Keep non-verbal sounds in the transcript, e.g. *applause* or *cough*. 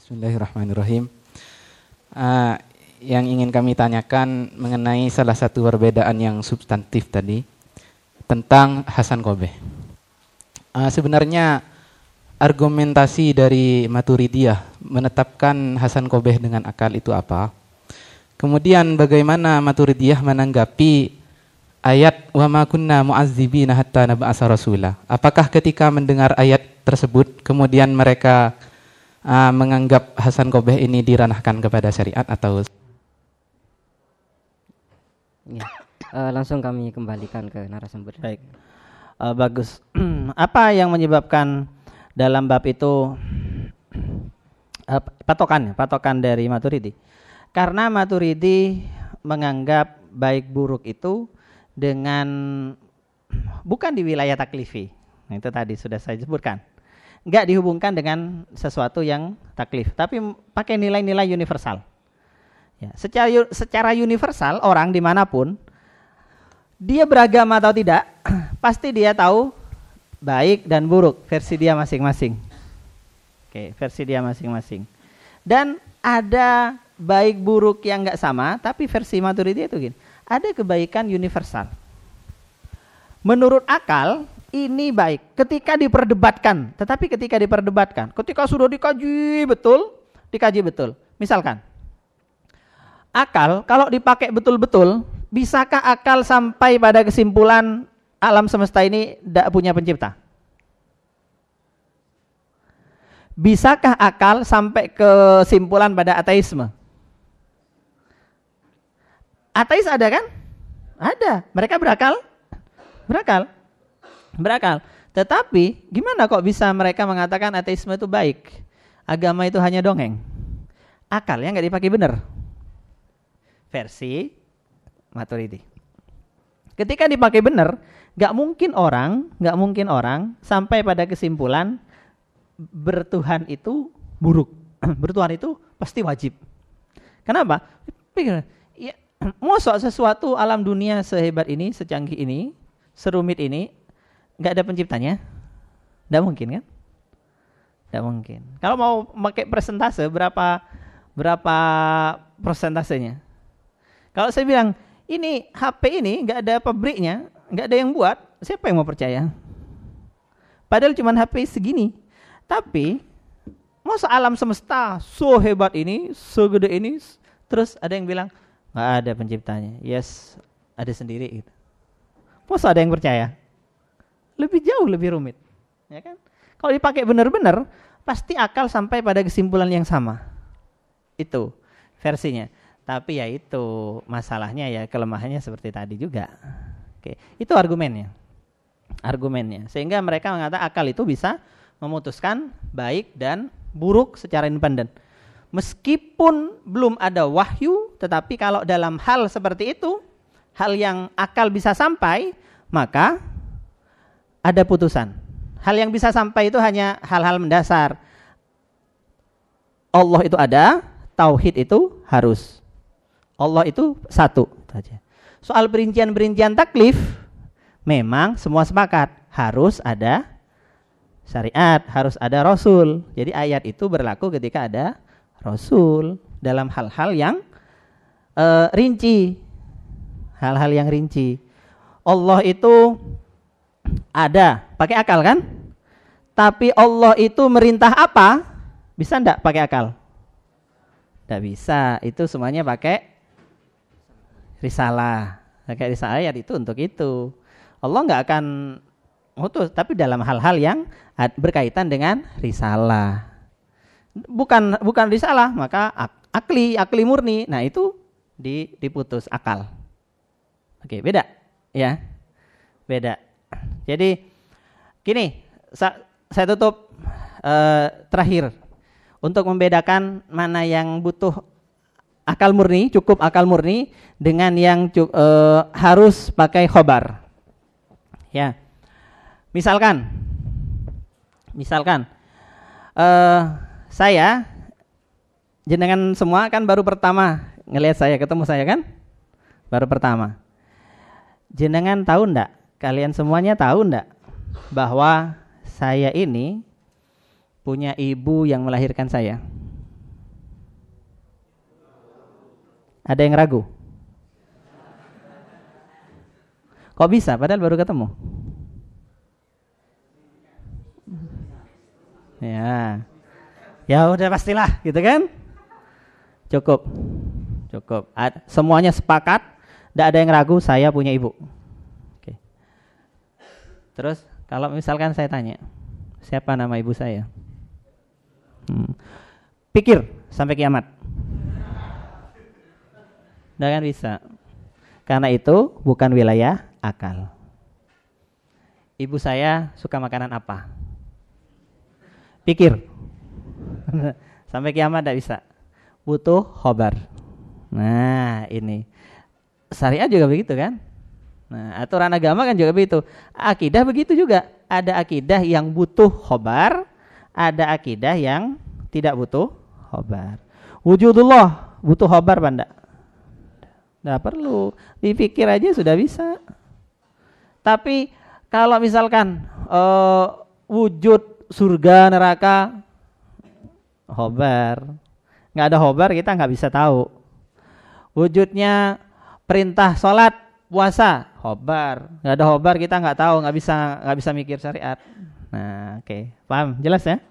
Bismillahirrahmanirrahim. Uh, yang ingin kami tanyakan mengenai salah satu perbedaan yang substantif tadi tentang Hasan Kobe. Uh, sebenarnya argumentasi dari Maturidiyah menetapkan Hasan Kobe dengan akal itu apa? Kemudian bagaimana Maturidiyah menanggapi ayat wa ma kunna mu'azzibina hatta nab'asa rasula? Apakah ketika mendengar ayat tersebut kemudian mereka uh, menganggap Hasan Kobeh ini diranahkan kepada syariat atau ya. uh, langsung kami kembalikan ke narasumber. Baik, uh, bagus. *clears throat* Apa yang menyebabkan dalam bab itu uh, patokan patokan dari Maturidi? Karena Maturidi menganggap baik buruk itu dengan *clears throat* bukan di wilayah taklifi. Nah, itu tadi sudah saya sebutkan nggak dihubungkan dengan sesuatu yang taklif, tapi pakai nilai-nilai universal. Ya, secara secara universal orang di mana pun dia beragama atau tidak, *clears throat* pasti dia tahu baik dan buruk versi dia masing-masing. Oke, versi dia masing-masing. Dan ada baik buruk yang nggak sama, tapi versi Maturidi itu gini, ada kebaikan universal. Menurut akal, ini baik ketika diperdebatkan, tetapi ketika diperdebatkan, ketika sudah dikaji betul, dikaji betul. Misalkan, akal kalau dipakai betul-betul, bisakah akal sampai pada kesimpulan alam semesta ini tidak punya pencipta? Bisakah akal sampai kesimpulan pada ateisme? Ateis ada kan? Ada. Mereka berakal? Berakal berakal. Tetapi gimana kok bisa mereka mengatakan ateisme itu baik? Agama itu hanya dongeng. Akalnya nggak dipakai benar. Versi Maturidi. Ketika dipakai benar, nggak mungkin orang, nggak mungkin orang sampai pada kesimpulan bertuhan itu buruk. *clears throat* bertuhan itu pasti wajib. Kenapa? Pikir, ya, *clears throat* mosok sesuatu alam dunia sehebat ini, secanggih ini, serumit ini, nggak ada penciptanya? Nggak mungkin kan? Nggak mungkin. Kalau mau pakai presentase berapa berapa persentasenya? Kalau saya bilang ini HP ini nggak ada pabriknya, nggak ada yang buat, siapa yang mau percaya? Padahal cuma HP segini. Tapi masa alam semesta so hebat ini, so gede ini, terus ada yang bilang nggak ada penciptanya. Yes, ada sendiri gitu. Masa ada yang percaya? Lebih jauh lebih rumit. Ya kan? Kalau dipakai benar-benar, pasti akal sampai pada kesimpulan yang sama. Itu versinya. Tapi ya itu masalahnya ya kelemahannya seperti tadi juga. Oke, itu argumennya. Argumennya. Sehingga mereka mengatakan akal itu bisa memutuskan baik dan buruk secara independen. Meskipun belum ada wahyu, tetapi kalau dalam hal seperti itu, hal yang akal bisa sampai, maka ada putusan. Hal yang bisa sampai itu hanya hal-hal mendasar. Allah itu ada, tauhid itu harus. Allah itu satu saja. Soal perincian-perincian taklif memang semua sepakat harus ada syariat, harus ada rasul. Jadi ayat itu berlaku ketika ada rasul dalam hal-hal yang uh, rinci. Hal-hal yang rinci. Allah itu ada, pakai akal kan? Tapi Allah itu merintah apa? Bisa enggak pakai akal? Enggak bisa. Itu semuanya pakai risalah. Pakai risalah ayat itu untuk itu. Allah enggak akan mutus, tapi dalam hal-hal yang berkaitan dengan risalah. Bukan bukan risalah, maka akli, akli murni. Nah, itu diputus akal. Oke, beda ya. Beda. Jadi gini, sa saya tutup uh, terakhir untuk membedakan mana yang butuh akal murni, cukup akal murni dengan yang uh, harus pakai khobar. Ya. Misalkan misalkan uh, saya jenengan semua kan baru pertama ngelihat saya ketemu saya kan? Baru pertama. Jenengan tahu ndak Kalian semuanya tahu enggak bahwa saya ini punya ibu yang melahirkan saya? Ada yang ragu? Kok bisa padahal baru ketemu? Ya. Ya udah pastilah gitu kan? Cukup. Cukup. Ad, semuanya sepakat, tidak ada yang ragu saya punya ibu. Terus kalau misalkan saya tanya, siapa nama ibu saya? Hmm. Pikir sampai kiamat. Kan bisa. Karena itu bukan wilayah akal. Ibu saya suka makanan apa? Pikir. *laughs* Sampai kiamat tidak bisa. Butuh khobar. Nah ini. Syariat juga begitu kan? Nah aturan agama kan juga begitu. Akidah begitu juga. Ada akidah yang butuh khobar. Ada akidah yang tidak butuh khobar. Wujudullah butuh khobar banda. Tidak perlu. Dipikir aja sudah bisa. Tapi kalau misalkan uh, wujud surga neraka hobar nggak ada hobar kita nggak bisa tahu wujudnya perintah sholat puasa hobar nggak ada hobar kita nggak tahu nggak bisa nggak bisa mikir syariat. Nah oke okay. paham? Jelas ya